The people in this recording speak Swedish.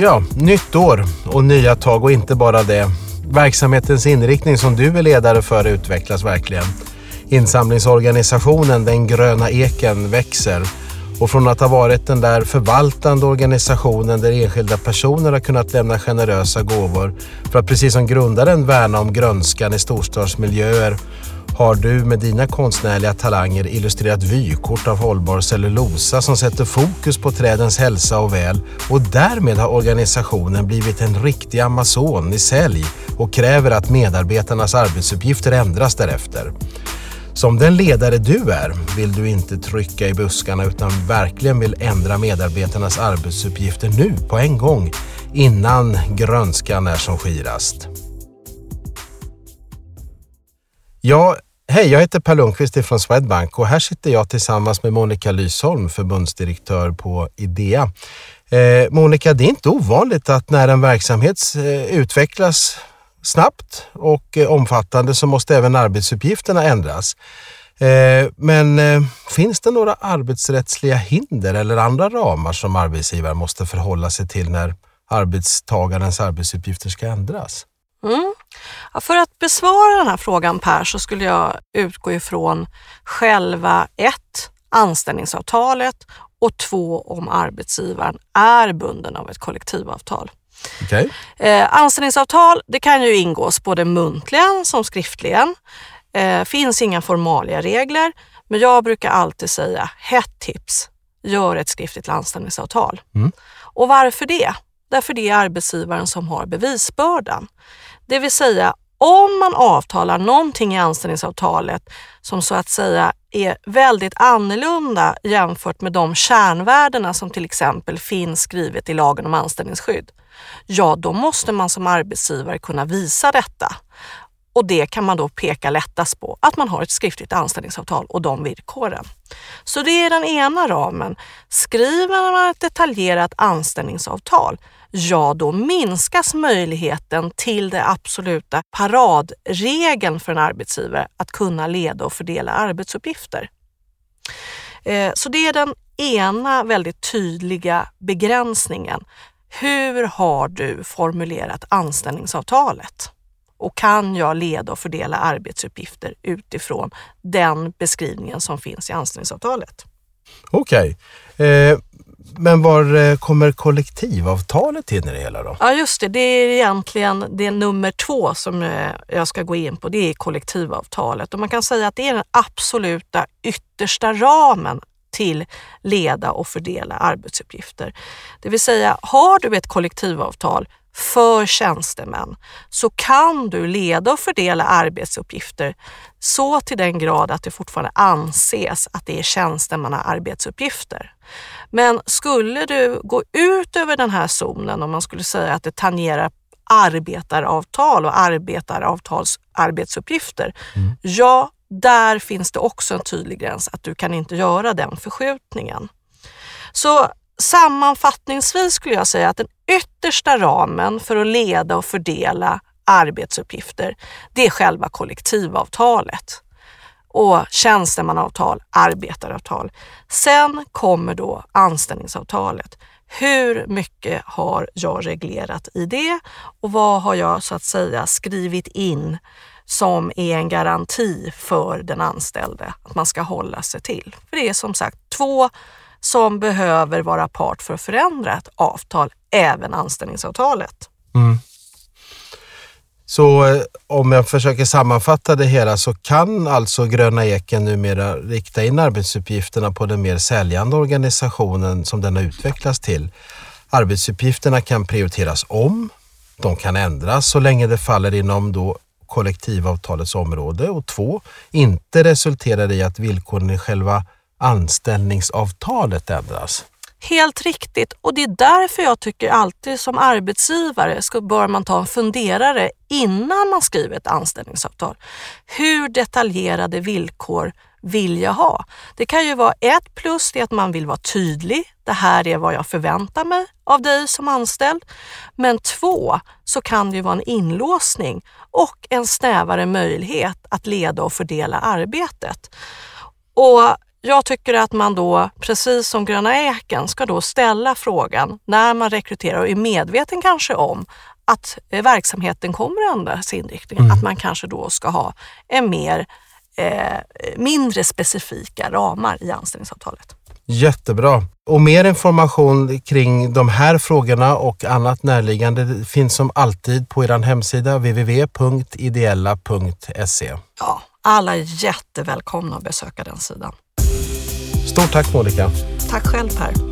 Ja, nytt år och nya tag och inte bara det. Verksamhetens inriktning som du är ledare för utvecklas verkligen. Insamlingsorganisationen Den gröna eken växer och från att ha varit den där förvaltande organisationen där enskilda personer har kunnat lämna generösa gåvor för att precis som grundaren värna om grönskan i storstadsmiljöer har du med dina konstnärliga talanger illustrerat vykort av hållbar cellulosa som sätter fokus på trädens hälsa och väl och därmed har organisationen blivit en riktig amazon i sälj och kräver att medarbetarnas arbetsuppgifter ändras därefter. Som den ledare du är vill du inte trycka i buskarna utan verkligen vill ändra medarbetarnas arbetsuppgifter nu på en gång innan grönskan är som skirast. Ja, hej, jag heter Per Lundqvist från Swedbank och här sitter jag tillsammans med Monica Lysholm, förbundsdirektör på Idea. Eh, Monica, det är inte ovanligt att när en verksamhet eh, utvecklas snabbt och eh, omfattande så måste även arbetsuppgifterna ändras. Eh, men eh, finns det några arbetsrättsliga hinder eller andra ramar som arbetsgivare måste förhålla sig till när arbetstagarens arbetsuppgifter ska ändras? Mm. Ja, för att besvara den här frågan Per så skulle jag utgå ifrån själva ett, anställningsavtalet och två, om arbetsgivaren är bunden av ett kollektivavtal. Okay. Eh, anställningsavtal det kan ju ingås både muntligen som skriftligen. Eh, finns inga formalia regler, men jag brukar alltid säga hett tips. Gör ett skriftligt anställningsavtal. Mm. Och varför det? Därför det är arbetsgivaren som har bevisbördan. Det vill säga om man avtalar någonting i anställningsavtalet som så att säga är väldigt annorlunda jämfört med de kärnvärdena som till exempel finns skrivet i lagen om anställningsskydd, ja då måste man som arbetsgivare kunna visa detta. Och det kan man då peka lättast på, att man har ett skriftligt anställningsavtal och de villkoren. Så det är den ena ramen. Skriver man ett detaljerat anställningsavtal, ja då minskas möjligheten till det absoluta paradregeln för en arbetsgivare att kunna leda och fördela arbetsuppgifter. Eh, så det är den ena väldigt tydliga begränsningen. Hur har du formulerat anställningsavtalet? Och kan jag leda och fördela arbetsuppgifter utifrån den beskrivningen som finns i anställningsavtalet? Okej. Okay. Eh, men var eh, kommer kollektivavtalet in i det hela då? Ja just det, det är egentligen det nummer två som eh, jag ska gå in på. Det är kollektivavtalet och man kan säga att det är den absoluta yttersta ramen till leda och fördela arbetsuppgifter. Det vill säga, har du ett kollektivavtal för tjänstemän så kan du leda och fördela arbetsuppgifter så till den grad att det fortfarande anses att det är tjänstemannaarbetsuppgifter. Men skulle du gå ut över den här zonen, om man skulle säga att det tangerar arbetaravtal och arbetaravtals arbetsuppgifter, mm. ja, där finns det också en tydlig gräns att du kan inte göra den förskjutningen. Så sammanfattningsvis skulle jag säga att den yttersta ramen för att leda och fördela arbetsuppgifter, det är själva kollektivavtalet och tjänstemannaavtal, arbetaravtal. Sen kommer då anställningsavtalet. Hur mycket har jag reglerat i det och vad har jag så att säga skrivit in som är en garanti för den anställde att man ska hålla sig till? För det är som sagt två som behöver vara part för att förändra ett avtal, även anställningsavtalet. Mm. Så eh, om jag försöker sammanfatta det hela så kan alltså Gröna Eken numera rikta in arbetsuppgifterna på den mer säljande organisationen som den har utvecklats till. Arbetsuppgifterna kan prioriteras om, de kan ändras så länge det faller inom då kollektivavtalets område och två, inte resulterar i att villkoren i själva anställningsavtalet ändras. Helt riktigt och det är därför jag tycker alltid som arbetsgivare så bör man ta en funderare innan man skriver ett anställningsavtal. Hur detaljerade villkor vill jag ha? Det kan ju vara ett plus, det är att man vill vara tydlig. Det här är vad jag förväntar mig av dig som anställd. Men två, så kan det ju vara en inlåsning och en snävare möjlighet att leda och fördela arbetet. Och jag tycker att man då, precis som Gröna Eken, ska då ställa frågan när man rekryterar och är medveten kanske om att eh, verksamheten kommer att ändra sin inriktning, mm. att man kanske då ska ha en mer eh, mindre specifika ramar i anställningsavtalet. Jättebra. Och mer information kring de här frågorna och annat närliggande finns som alltid på er hemsida www.ideella.se. Ja, alla är jättevälkomna att besöka den sidan. Stort tack Monica. Tack själv Per.